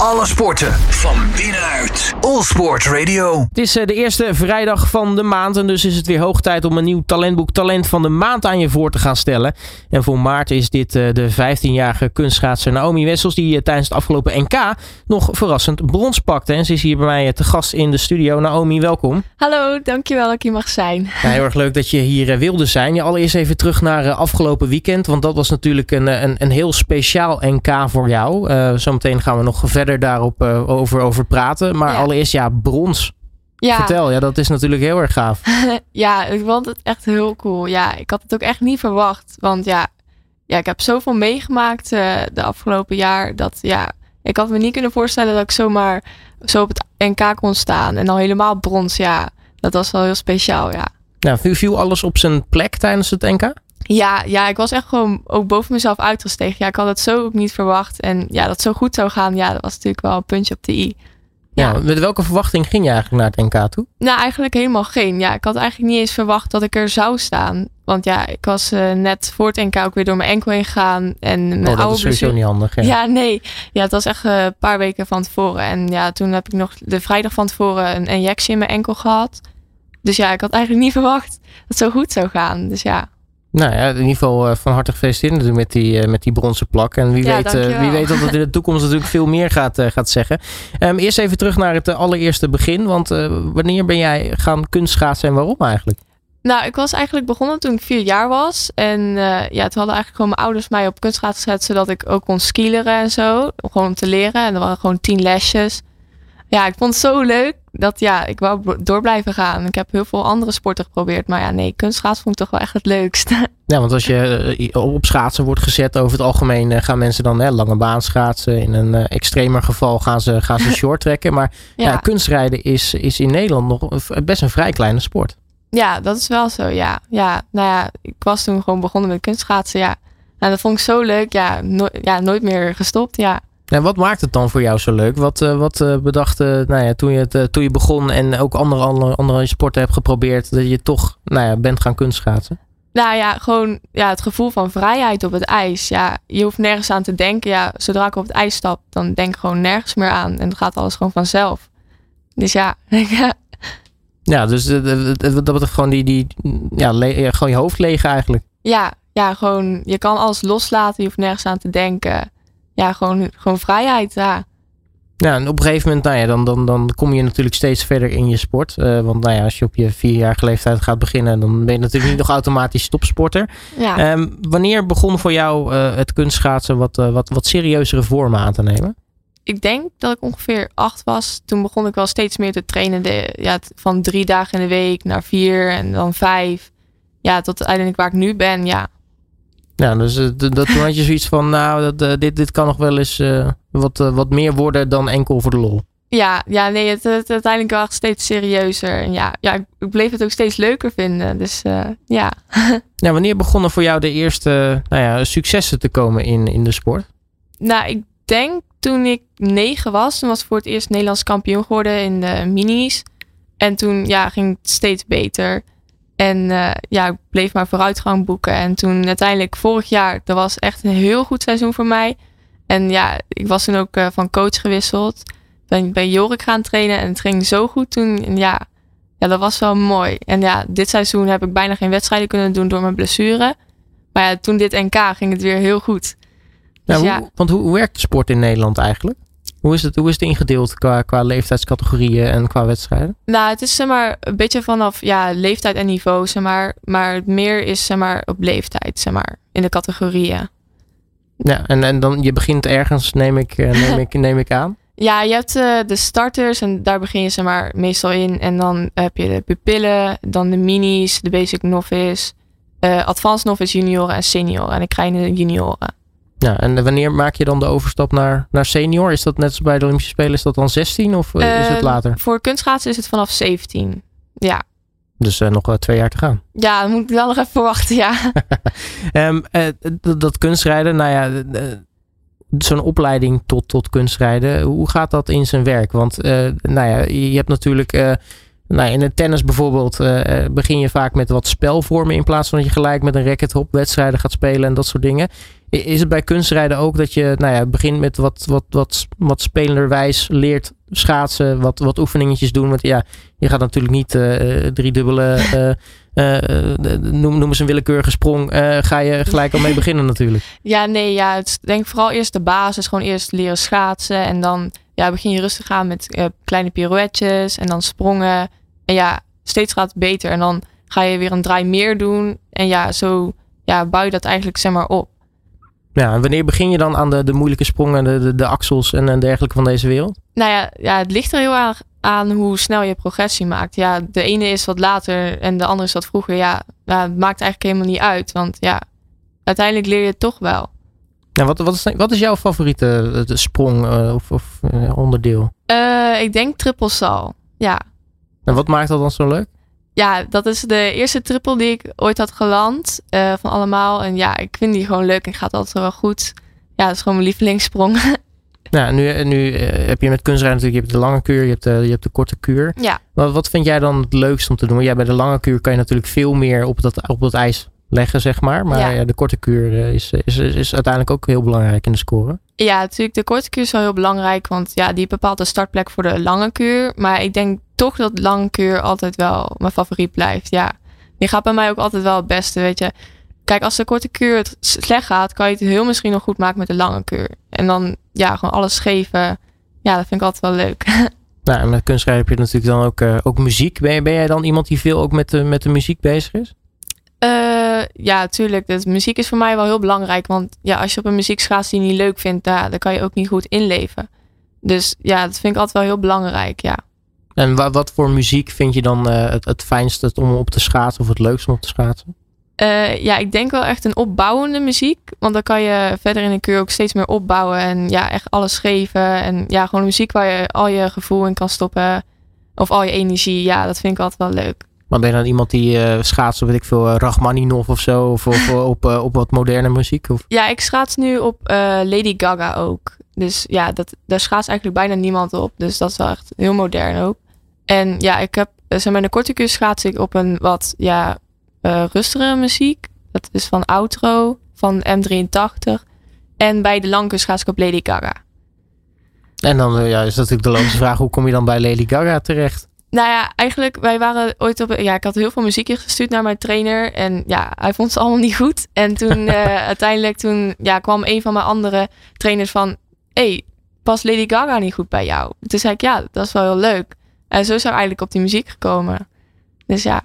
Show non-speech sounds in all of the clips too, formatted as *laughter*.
Alle sporten van binnenuit. All Sport Radio. Het is eh, de eerste vrijdag van de maand en dus is het weer hoog tijd om een nieuw talentboek Talent van de Maand aan je voor te gaan stellen. En voor maart is dit eh, de 15-jarige kunstschaatser Naomi Wessels die eh, tijdens het afgelopen NK nog verrassend brons pakte. En ze is hier bij mij te gast in de studio. Naomi, welkom. Hallo, dankjewel dat ik hier mag zijn. Ja, heel erg leuk dat je hier wilde zijn. Ja, allereerst even terug naar afgelopen weekend, want dat was natuurlijk een, een, een heel speciaal NK voor jou. zometeen gaan we nog verder daarop over, over praten. Maar allereerst, ja, brons. Ja. Vertel, ja, dat is natuurlijk heel erg gaaf. *laughs* ja, ik vond het echt heel cool. Ja, ik had het ook echt niet verwacht. Want ja, ja ik heb zoveel meegemaakt uh, de afgelopen jaar. Dat ja, ik had me niet kunnen voorstellen dat ik zomaar zo op het NK kon staan. En dan helemaal brons, ja. Dat was wel heel speciaal, ja. Ja, viel alles op zijn plek tijdens het NK? Ja, ja, ik was echt gewoon ook boven mezelf uitgestegen. Ja, ik had het zo ook niet verwacht. En ja, dat het zo goed zou gaan, ja, dat was natuurlijk wel een puntje op de i. Ja, met welke verwachting ging je eigenlijk naar het NK toe? Nou, eigenlijk helemaal geen. Ja, ik had eigenlijk niet eens verwacht dat ik er zou staan. Want ja, ik was uh, net voor het NK ook weer door mijn enkel heen gegaan. En mijn oh, dat is sowieso niet handig. Ja. ja, nee. Ja, het was echt uh, een paar weken van tevoren. En ja, toen heb ik nog de vrijdag van tevoren een injectie in mijn enkel gehad. Dus ja, ik had eigenlijk niet *laughs* verwacht dat het zo goed zou gaan. Dus ja, nou ja, in ieder geval uh, van harte gefeliciteerd met die, uh, met die bronzen plak. En wie, weet, uh, wie weet dat het in de toekomst natuurlijk veel meer gaat, gaat zeggen. Um, eerst even terug naar het allereerste begin. Want wanneer ben jij gaan kunstschaatsen en waarom eigenlijk? Nou, ik was eigenlijk begonnen toen ik vier jaar was. En ja, toen hadden eigenlijk gewoon mijn ouders mij op kunstschaatsen gezet. Zodat ik ook kon skileren en zo. Gewoon om te leren. En er waren gewoon tien lesjes. Ja, ik vond het zo leuk dat ja, ik wou door blijven gaan. Ik heb heel veel andere sporten geprobeerd. Maar ja, nee, kunstschaatsen vond ik toch wel echt het leukste. *laughs* Ja, want als je eh, op schaatsen wordt gezet, over het algemeen eh, gaan mensen dan hè, lange baan schaatsen. In een uh, extremer geval gaan ze, gaan ze *laughs* short trekken. Maar ja. kunstrijden is, is in Nederland nog best een vrij kleine sport. Ja, dat is wel zo, ja. Ja, nou ja, ik was toen gewoon begonnen met kunstschaatsen, ja. Nou, dat vond ik zo leuk, ja, ja nooit meer gestopt, ja. En wat maakt het dan voor jou zo leuk? Wat, uh, wat uh, bedacht nou ja, toen, je het, toen je begon en ook andere, andere, andere sporten hebt geprobeerd, dat je toch nou ja, bent gaan kunstschaatsen? Nou ja, gewoon ja, het gevoel van vrijheid op het ijs. Ja, je hoeft nergens aan te denken. Ja, zodra ik op het ijs stap, dan denk ik gewoon nergens meer aan. En dan gaat alles gewoon vanzelf. Dus ja. *laughs* ja, dus dat betreft gewoon die, die ja, gewoon je hoofd leeg eigenlijk. Ja, ja, gewoon je kan alles loslaten. Je hoeft nergens aan te denken ja, gewoon, gewoon vrijheid. Ja. Ja, en op een gegeven moment, nou ja, dan, dan, dan kom je natuurlijk steeds verder in je sport. Uh, want nou ja, als je op je vierjarige leeftijd gaat beginnen, dan ben je natuurlijk niet nog automatisch topsporter. Ja. Um, wanneer begon voor jou uh, het kunstschaatsen wat, uh, wat, wat serieuzere vormen aan te nemen? Ik denk dat ik ongeveer acht was. Toen begon ik wel steeds meer te trainen. De, ja, van drie dagen in de week naar vier en dan vijf. Ja, tot uiteindelijk waar ik nu ben, ja, ja, dus uh, dat, toen had je zoiets van, nou, dat, uh, dit, dit kan nog wel eens uh, wat, wat meer worden dan enkel voor de lol. Ja, ja nee, het, het uiteindelijk wel steeds serieuzer. En ja, ja, ik bleef het ook steeds leuker vinden. Dus ja. *laughs* ja. Wanneer begonnen voor jou de eerste nou ja, successen te komen in, in de sport? Nou, ik denk toen ik negen was. Toen was ik voor het eerst Nederlands kampioen geworden in de minis. En toen ja, ging het steeds beter. En uh, ja, ik bleef maar vooruitgang boeken. En toen uiteindelijk vorig jaar, dat was echt een heel goed seizoen voor mij. En ja, ik was toen ook uh, van coach gewisseld. Ben bij Jorik gaan trainen en het ging zo goed toen. En ja, ja, dat was wel mooi. En ja, dit seizoen heb ik bijna geen wedstrijden kunnen doen door mijn blessure. Maar ja, toen dit NK ging het weer heel goed. Dus ja, hoe, want hoe, hoe werkt de sport in Nederland eigenlijk? Hoe is het, hoe is het ingedeeld qua, qua leeftijdscategorieën en qua wedstrijden? Nou, het is zeg maar een beetje vanaf ja, leeftijd en niveau, zeg maar. Maar meer is zeg maar op leeftijd, zeg maar, in de categorieën. Ja, en, en dan je begint ergens, neem ik, eh, neem *laughs* ik, neem ik aan. Ja, je hebt uh, de starters en daar begin je zeg maar meestal in. En dan heb je de pupillen, dan de minis, de basic novice, uh, advanced novice, junioren en senioren. En ik krijg de junioren. Ja, en wanneer maak je dan de overstap naar, naar senior? Is dat net als bij de Olympische Spelen, is dat dan 16 of uh, is het ehm, later? Voor kunstschaatsen is het vanaf 17. Ja. Dus uh, nog uh, twee jaar te gaan. Ja, dan moet ik wel nog even wachten, ja. *laughs* um, dat, dat kunstrijden, nou ja, zo'n opleiding tot, tot kunstrijden, hoe gaat dat in zijn werk? Want nou ja, je hebt natuurlijk nou, in het tennis bijvoorbeeld uh, begin je vaak met wat spelvormen in plaats van dat je gelijk met een racket wedstrijden gaat spelen en dat soort dingen. Is het bij kunstrijden ook dat je nou ja, begint met wat, wat, wat, wat spelenderwijs leert schaatsen, wat, wat oefeningetjes doen? Want ja, je gaat natuurlijk niet uh, drie dubbele, uh, noem, noem eens een willekeurige sprong, ga je gelijk al mee beginnen natuurlijk. *laughs* Ja, nee, ja, denk vooral eerst de basis, gewoon eerst leren schaatsen en dan ja, begin je rustig aan met kleine pirouetjes en dan sprongen. En ja, steeds gaat het beter en dan ga je weer een draai meer doen en ja, zo ja, bouw je dat eigenlijk zeg maar op. Ja, en wanneer begin je dan aan de, de moeilijke sprongen, de, de, de axels en, en dergelijke van deze wereld? Nou ja, ja, het ligt er heel erg aan hoe snel je progressie maakt. Ja, de ene is wat later en de andere is wat vroeger. Ja, ja het maakt eigenlijk helemaal niet uit. Want ja, uiteindelijk leer je het toch wel. Ja, wat, wat, is, wat is jouw favoriete eh, de sprong uh, of, of uh, onderdeel? Uh, ik denk triple sal. Ja. En wat maakt dat dan zo leuk? Ja, dat is de eerste triple die ik ooit had geland uh, van allemaal. En ja, ik vind die gewoon leuk en gaat altijd wel goed. Ja, dat is gewoon mijn lievelingssprong. *laughs* Nou, nu, nu uh, heb je met kunstrijden natuurlijk, je hebt de lange kuur, je hebt, uh, je hebt de korte kuur. Ja. Wat, wat vind jij dan het leukst om te doen? Ja, bij de lange kuur kan je natuurlijk veel meer op dat, op dat ijs leggen, zeg maar. Maar ja. Ja, de korte kuur is, is, is uiteindelijk ook heel belangrijk in de score. Ja, natuurlijk. De korte kuur is wel heel belangrijk, want ja, die bepaalt de startplek voor de lange kuur. Maar ik denk toch dat lange kuur altijd wel mijn favoriet blijft. Ja, die gaat bij mij ook altijd wel het beste, weet je. Kijk, als de korte kuur het slecht gaat, kan je het heel misschien nog goed maken met de lange kuur. En dan, ja, gewoon alles geven. Ja, dat vind ik altijd wel leuk. *laughs* Nou, en met kunstrijden heb je natuurlijk dan ook, uh, ook muziek. Ben, ben jij dan iemand die veel ook met de, met de muziek bezig is? Uh, ja, tuurlijk. Dus muziek is voor mij wel heel belangrijk. Want ja, als je op een muziek die je niet leuk vindt, dan kan je ook niet goed inleven. Dus ja, dat vind ik altijd wel heel belangrijk, ja. En wat, wat voor muziek vind je dan uh, het, het fijnste om op te schaatsen of het leukst om op te schaatsen? Uh, ja, ik denk wel echt een opbouwende muziek. Want dan kan je verder in de keur ook steeds meer opbouwen. En ja, echt alles geven. En ja, gewoon muziek waar je al je gevoel in kan stoppen. Of al je energie. Ja, dat vind ik altijd wel leuk. Maar ben je dan iemand die uh, schaatst, weet ik veel, Rachmaninov of zo? Of, of *laughs* op, uh, op wat moderne muziek? Of? Ja, ik schaats nu op Lady Gaga ook. Dus ja, dat, daar schaats eigenlijk bijna niemand op. Dus dat is wel echt heel modern ook. En ja, ik heb, zeg maar, de korte kus schaats ik op een wat, ja, rustigere muziek. Dat is van Outro, van M83. En bij de lange schaats ik op Lady Gaga. En dan ja, is natuurlijk de logische vraag, hoe kom je dan bij Lady Gaga terecht? Nou ja, eigenlijk, wij waren ooit op. Ja, ik had heel veel muziek gestuurd naar mijn trainer. En ja, hij vond ze allemaal niet goed. En toen uh, *laughs* uiteindelijk toen, ja, kwam een van mijn andere trainers van. hey, past Lady Gaga niet goed bij jou? Toen zei ik, ja, dat is wel heel leuk. En zo is er eigenlijk op die muziek gekomen. Dus ja.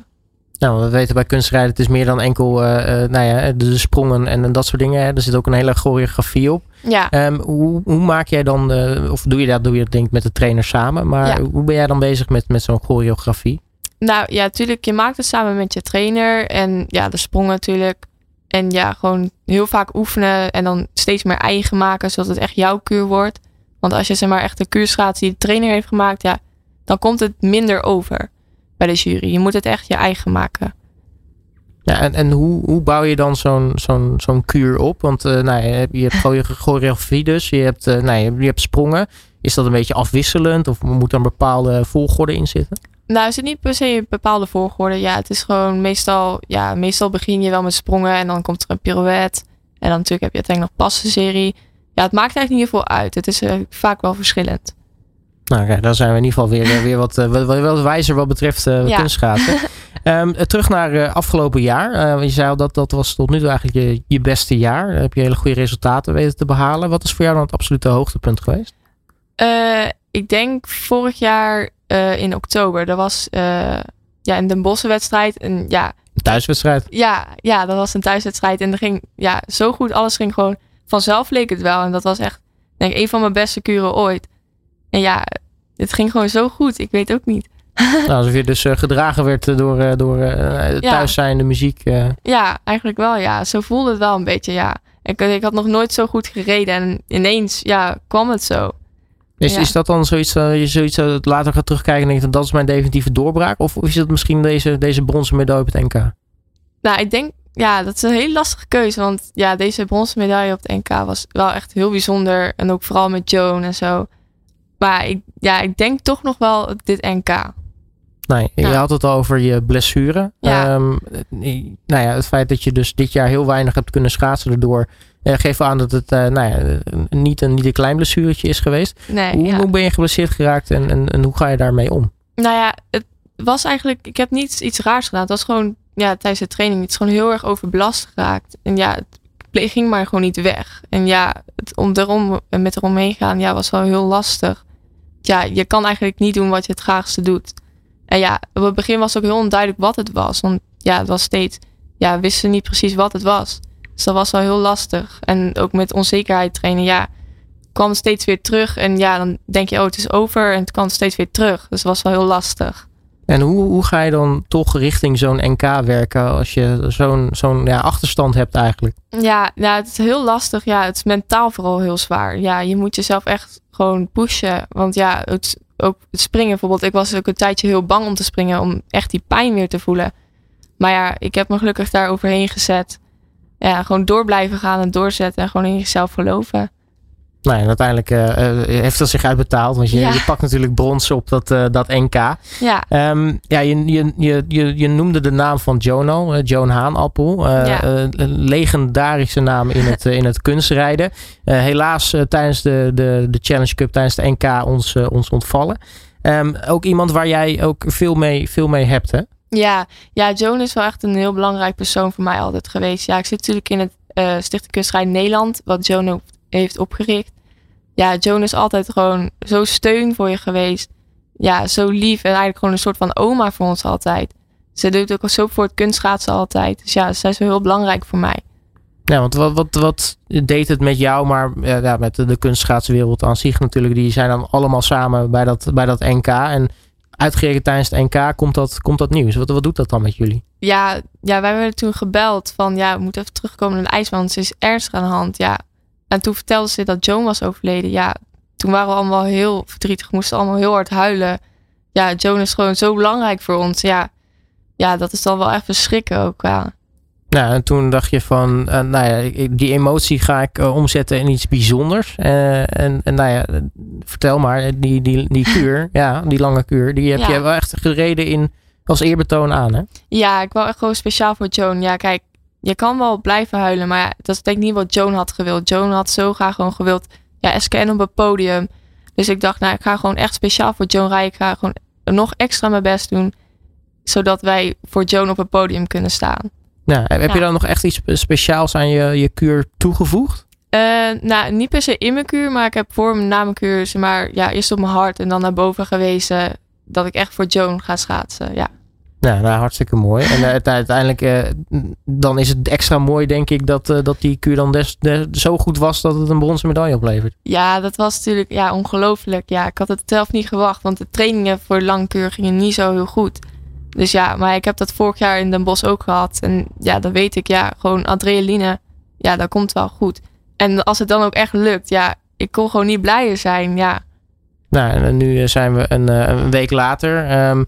Nou, we weten bij kunstrijden, het is meer dan enkel uh, uh, nou ja, de sprongen en, en dat soort dingen. Hè. Er zit ook een hele choreografie op. Ja. Um, hoe, hoe maak jij dan, uh, of doe je dat, doe je dat denk ik met de trainer samen, maar ja. hoe ben jij dan bezig met, met zo'n choreografie? Nou ja, natuurlijk, je maakt het samen met je trainer en ja, de sprongen natuurlijk. En ja, gewoon heel vaak oefenen en dan steeds meer eigen maken, zodat het echt jouw kuur wordt. Want als je zeg maar echt de kuur gaat die de trainer heeft gemaakt, ja, dan komt het minder over bij de jury. Je moet het echt je eigen maken. Ja, en, en hoe, hoe bouw je dan zo'n zo'n zo'n kuur op? Want uh, nou, je hebt, je hebt *laughs* choreografie dus, je hebt, uh, nou, je, hebt, je hebt sprongen. Is dat een beetje afwisselend of moet er een bepaalde volgorde in zitten? Nou, er zit niet per se een bepaalde volgorde. Ja, het is gewoon meestal, ja, meestal begin je wel met sprongen en dan komt er een pirouette. En dan natuurlijk heb je uiteindelijk nog passenserie. Ja, het maakt eigenlijk niet veel uit. Het is uh, vaak wel verschillend. Nou, okay, dan zijn we in ieder geval weer, weer wat, wat, wat wijzer wat betreft uh, ja. kunstschaatsen. um, *laughs* terug naar uh, afgelopen jaar. je zei al dat dat was tot nu toe eigenlijk je, je beste jaar. Heb je hele goede resultaten weten te behalen. Wat is voor jou dan het absolute hoogtepunt geweest? ik denk vorig jaar in oktober. Dat was ja, in de Bossenwedstrijd. En, ja, thuiswedstrijd? Ja, ja, dat was een thuiswedstrijd. En er ging ja, zo goed. Alles ging gewoon vanzelf leek het wel. En dat was echt denk ik, een van mijn beste kuren ooit. En ja, het ging gewoon zo goed. Ik weet ook niet. *laughs* nou, alsof je dus uh, gedragen werd door, uh, door thuis zijnde muziek. Ja, eigenlijk wel. Ja, zo voelde het wel een beetje. Ja, ik, ik had nog nooit zo goed gereden en ineens ja, kwam het zo. Is, ja. is dat dan zoiets dat je zoiets later gaat terugkijken en denkt dat is mijn definitieve doorbraak? Of, is het misschien deze, deze bronzen medaille op het NK? Nou, ik denk, ja, dat is een hele lastige keuze. Want ja, deze bronzen medaille op het NK was wel echt heel bijzonder. En ook vooral met Joan en zo. Maar ik, ja, ik denk toch nog wel dit NK. Nee, je had het al over je blessure. Ja. Ehm, nou ja, het feit dat je dus dit jaar heel weinig hebt kunnen schaatsen erdoor. eh, geeft aan dat het eh, nou ja, niet, een, niet een klein blessuretje is geweest. Nee, hoe, ja. hoe ben je geblesseerd geraakt en, en, en hoe ga je daarmee om? Nou ja, het was eigenlijk, ik heb niet iets raars gedaan. Het was gewoon, ja, tijdens de training, het is gewoon heel erg overbelast geraakt. En ja, het ging maar gewoon niet weg. En ja, het om erom, met eromheen gaan, ja, was wel heel lastig. Ja, je kan eigenlijk niet doen wat je het graagste doet. En ja, op het begin was het ook heel onduidelijk wat het was. Want ja, het was steeds, ja, wisten niet precies wat het was. Dus dat was wel heel lastig. En ook met onzekerheid trainen, ja, kwam steeds weer terug. En ja, dan denk je, oh, het is over. En het kwam steeds weer terug. Dus het was wel heel lastig. En hoe, hoe ga je dan toch richting zo'n NK werken als je zo'n zo'n ja, achterstand hebt eigenlijk? Ja, ja, het is heel lastig. Ja, het is mentaal vooral heel zwaar. Ja, je moet jezelf echt gewoon pushen. Want ja, het, ook het springen bijvoorbeeld. Ik was ook een tijdje heel bang om te springen. Om echt die pijn weer te voelen. Maar ja, ik heb me gelukkig daar overheen gezet. Ja, gewoon door blijven gaan en doorzetten. En gewoon in jezelf geloven. Nou, en uiteindelijk eh, eh, heeft dat zich uitbetaald. Want je, Ja. je pakt natuurlijk brons op dat, eh, dat NK. Ja, Ehm, ja, je, je, je, je, je noemde de naam van Jono, eh, Joan Haanappel. Ja. een legendarische naam in het, in het kunstrijden. Helaas tijdens de, de, de Challenge Cup, tijdens de NK, ons, ons ontvallen. Ehm, ook iemand waar jij ook veel mee, veel mee hebt, hè? ja, ja, Joan is wel echt een heel belangrijk persoon voor mij altijd geweest. Ja, ik zit natuurlijk in het Stichting Kunstrijd Nederland. Wat Joan ook heeft opgericht. Ja, Joan is altijd gewoon zo steun voor je geweest. Ja, zo lief en eigenlijk gewoon een soort van oma voor ons altijd. Ze doet ook zo voor het kunstschaatsen altijd. Dus ja, zij is wel heel belangrijk voor mij. Ja, want wat, wat, wat deed het met jou, maar ja, met de, kunstschaatswereld aan zich natuurlijk. Die zijn dan allemaal samen bij dat, bij dat NK. En uitgerekend tijdens het NK komt dat, komt dat nieuws. Wat, wat doet dat dan met jullie? Ja, ja, wij werden toen gebeld van ja, we moeten even terugkomen naar de ijsbaan. want Ze is ernstig aan de hand. Ja. En toen vertelde ze dat Joan was overleden. Ja, toen waren we allemaal heel verdrietig. We moesten allemaal heel hard huilen. Ja, Joan is gewoon zo belangrijk voor ons. Ja, ja dat is dan wel echt verschrikken ook. Ja. Nou, en toen dacht je van, eh, nou ja, die emotie ga ik eh, omzetten in iets bijzonders. Eh, en, en nou ja, vertel maar, die, die, die kuur, *laughs* ja, die lange kuur, die heb Ja. je wel echt gereden in, als eerbetoon aan, hè? ja, ik wou echt gewoon speciaal voor Joan. Ja, kijk, je kan wel blijven huilen. Maar ja, dat is denk ik niet wat Joan had gewild. Joan had zo graag gewoon gewild. Ja, SKN op het podium. Dus ik dacht, nou, ik ga gewoon echt speciaal voor Joan rijden. Ik ga gewoon nog extra mijn best doen. Zodat wij voor Joan op het podium kunnen staan. Nou, heb je dan nog echt iets speciaals aan je, je kuur toegevoegd? Eh, nou, niet per se in mijn kuur, maar ik heb voor mijn na mijn kuur, zeg maar, ja, eerst op mijn hart en dan naar boven gewezen dat ik echt voor Joan ga schaatsen. Ja, Nou, nou hartstikke mooi. En eh, uite- uiteindelijk, eh, dan is het extra mooi, denk ik, dat, eh, dat die kuur dan des, des- zo goed was dat het een bronzen medaille oplevert. ja dat was natuurlijk ja, ongelooflijk. Ja, ik had het zelf niet verwacht, want de trainingen voor langkuur gingen niet zo heel goed. Dus ja, maar ik heb dat vorig jaar in Den Bosch ook gehad. En ja, dan weet ik, ja, gewoon adrenaline, ja, dat komt wel goed. En als het dan ook echt lukt, ja, ik kon gewoon niet blijer zijn, ja. Nou, en nu zijn we een, een week later. Ehm,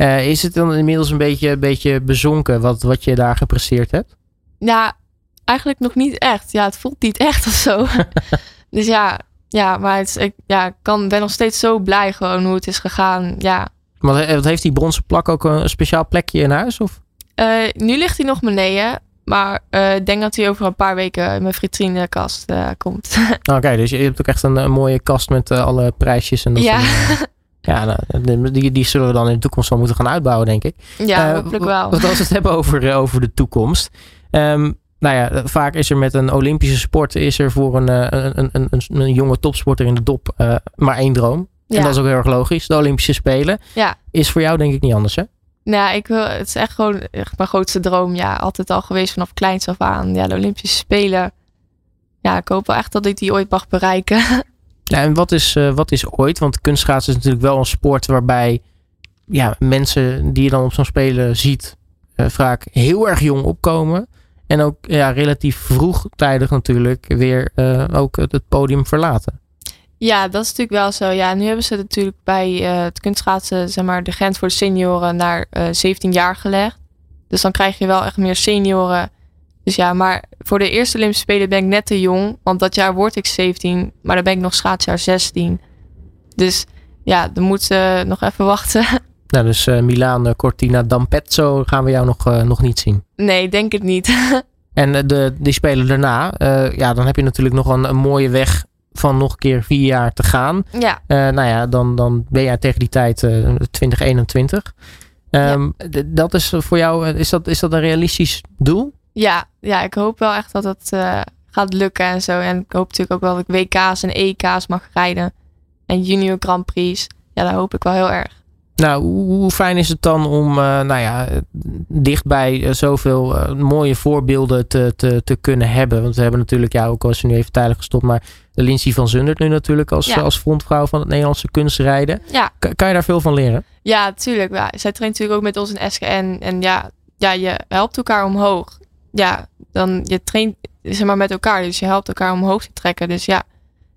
eh, is het dan inmiddels een beetje, een beetje bezonken wat, wat je daar gepresteerd hebt? Ja, eigenlijk nog niet echt. Ja, het voelt niet echt of zo. *laughs* dus ja, ja maar het, ik ja, kan, ben nog steeds zo blij gewoon hoe het is gegaan. Ja. Want eh, wat heeft die bronzen plak ook een, speciaal plekje in huis? Of? Eh, nu ligt hij nog beneden. Maar ik denk dat hij over een paar weken in mijn vitrinekast eh komt. *laughs* Oké, dus je hebt ook echt een, een mooie kast met alle prijsjes en dat Ja. soort. *laughs* Ja, nou, die, die zullen we dan in de toekomst wel moeten gaan uitbouwen, denk ik. ja, Eh, hopelijk wel. Want als we het hebben over, eh, over de toekomst. Ehm, nou ja, vaak is er met een Olympische sport is er voor een, eh, een, een, een, een, jonge topsporter in de dop maar één droom. En dat is ook heel erg logisch. De Olympische Spelen Ja. is voor jou denk ik niet anders, hè? Nou, ik wil, het is echt gewoon echt mijn grootste droom. Ja, altijd al geweest vanaf kleins af aan. Ja, de Olympische Spelen. Ja, ik hoop wel echt dat ik die ooit mag bereiken. *laughs* Ja, en wat is, eh, wat is ooit? Want kunstschaatsen is natuurlijk wel een sport waarbij ja, mensen die je dan op zo'n spelen ziet, eh, vaak heel erg jong opkomen. En ook ja, relatief vroegtijdig natuurlijk weer eh, ook het, podium verlaten. Ja, dat is natuurlijk wel zo. Ja, nu hebben ze natuurlijk bij het kunstschaatsen, zeg maar, de grens voor de senioren naar eh 17 jaar gelegd. Dus dan krijg je wel echt meer senioren. Dus ja, maar voor de eerste Olympische Spelen ben ik net te jong. Want dat jaar word ik 17, maar dan ben ik nog schaatsjaar 16. Dus ja, dan moeten ze nog even wachten *laughs* Nou, dus uh, Milaan, Cortina, Dampezzo gaan we jou nog, nog niet zien. Nee, denk het niet. *laughs* en de, die spelen daarna, ja, dan heb je natuurlijk nog een, een, mooie weg van nog een keer vier jaar te gaan. Ja. nou ja, dan, dan ben jij tegen die tijd 2021. Um, ja. Dat is voor jou, is dat, is dat een realistisch doel? Ja, ja ik hoop wel echt dat het gaat lukken en zo. En ik hoop natuurlijk ook wel dat ik WK's en EK's mag rijden. En junior Grand Prix. Ja, daar hoop ik wel heel erg. Nou, hoe fijn is het dan om uh, nou ja, dichtbij uh, zoveel uh, mooie voorbeelden te, te, te kunnen hebben? Want we hebben natuurlijk, ja, ook als je nu even tijdelijk gestopt, maar de Lindsay van Zundert nu natuurlijk als, ja. als frontvrouw van het Nederlandse kunstrijden. Ja. kan je daar veel van leren? Ja, natuurlijk. Ja, zij traint natuurlijk ook met ons in SGN. En ja, ja, je helpt elkaar omhoog. Ja, dan je traint zeg maar, met elkaar. Dus je helpt elkaar omhoog te trekken. Dus ja,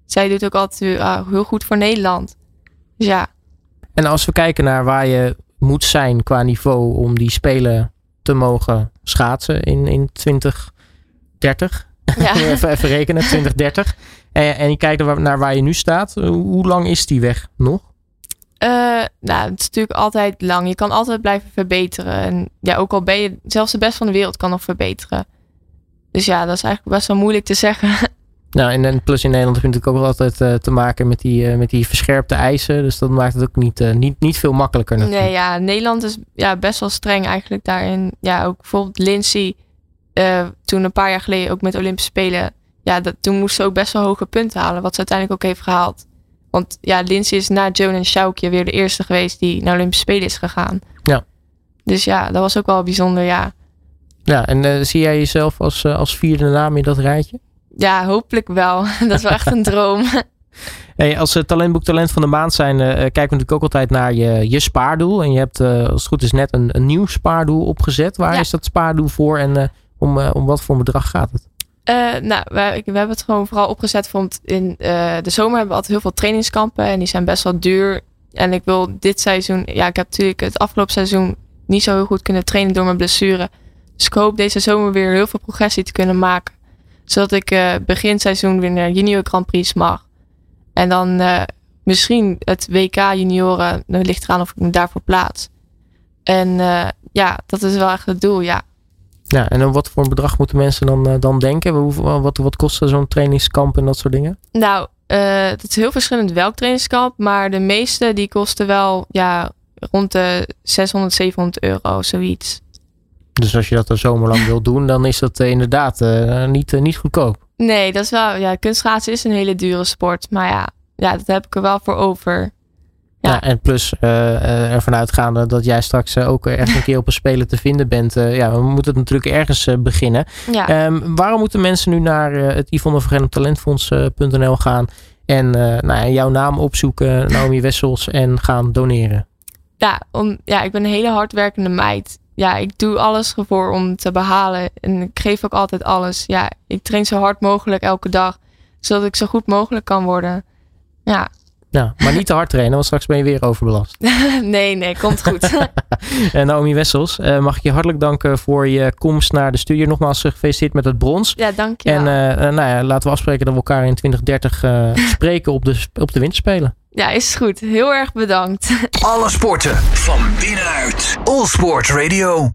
zij doet ook altijd uh, heel goed voor Nederland. Dus ja. En als we kijken naar waar je moet zijn qua niveau om die spelen te mogen schaatsen in, in 2030. Ja. *laughs* even, even rekenen, 2030. En, en je kijkt naar waar je nu staat. Hoe lang is die weg nog? Uh, nou, het is natuurlijk altijd lang. Je kan altijd blijven verbeteren. En ja, ook al ben je zelfs de best van de wereld kan nog verbeteren. Dus ja, dat is eigenlijk best wel moeilijk te zeggen. *laughs* Nou, en, plus in Nederland heb je natuurlijk ook altijd uh, te maken met die, uh, met die verscherpte eisen. Dus dat maakt het ook niet, uh, niet, niet veel makkelijker natuurlijk. Nee, ja, Nederland is ja, best wel streng eigenlijk daarin. Ja, ook bijvoorbeeld Lindsay, toen een paar jaar geleden ook met Olympische Spelen. Ja, dat, toen moest ze ook best wel hoge punten halen, wat ze uiteindelijk ook heeft gehaald. Want ja, Lindsay is na Joan en Sjoukje weer de eerste geweest die naar Olympische Spelen is gegaan. Ja. Dus ja, dat was ook wel bijzonder, ja. Ja, en uh, zie jij jezelf als, uh, als vierde naam in dat rijtje? Ja, hopelijk wel. *laughs* dat is wel echt een *laughs* droom. Hey, als uh, talentboek Talent van de Maand zijn, kijken we natuurlijk ook altijd naar je, je spaardoel. En je hebt, als het goed is, net een, een nieuw spaardoel opgezet. Waar ja. is dat spaardoel voor en om, om wat voor bedrag gaat het? Nou, we, we, hebben het gewoon vooral opgezet. Want in de zomer hebben we altijd heel veel trainingskampen. En die zijn best wel duur. En ik wil dit seizoen... Ja, ik heb natuurlijk het afgelopen seizoen niet zo heel goed kunnen trainen door mijn blessure. Dus ik hoop deze zomer weer heel veel progressie te kunnen maken. Zodat ik uh, begin seizoen weer naar junior Grand Prix mag. En dan misschien het WK junioren. Dan ligt eraan of ik me daarvoor plaats. En ja, dat is wel echt het doel, ja. Ja, en wat voor een bedrag moeten mensen dan, dan denken? Hoe, wat, wat kost zo'n trainingskamp en dat soort dingen? Nou, het is heel verschillend welk trainingskamp. Maar de meeste die kosten wel ja, rond de 600, 700 euro, zoiets. Dus als je dat een zomerlang wil doen, dan is dat uh, inderdaad uh, niet, niet goedkoop. Nee, dat is wel. Ja, kunstschaatsen is een hele dure sport. Maar ja, ja dat heb ik er wel voor over. Ja, ja en plus ervan uitgaande dat jij straks ook echt een keer op een speler te vinden bent. ja, we moeten het natuurlijk ergens beginnen. Ja. Um, waarom moeten mensen nu naar het Yvonne Talentfonds.nl gaan en nou ja, jouw naam opzoeken, *laughs* Naomi Wessels, en gaan doneren? Ja, om, ja, ik ben een hele hardwerkende meid ja, ik doe alles ervoor om te behalen. En ik geef ook altijd alles. Ja, ik train zo hard mogelijk elke dag. Zodat ik zo goed mogelijk kan worden. Ja. Ja, maar niet te hard trainen, want straks ben je weer overbelast. *laughs* nee, nee, komt goed. *laughs* en Naomi Wessels, uh, mag ik je hartelijk danken voor je komst naar de studio. Nogmaals gefeliciteerd met het brons. Ja, dank je En uh, nou ja, laten we afspreken dat we elkaar in 2030 uh, *laughs* spreken op de, op de winterspelen. Ja, is goed. Heel erg bedankt. Alle sporten van binnenuit. All Sport Radio.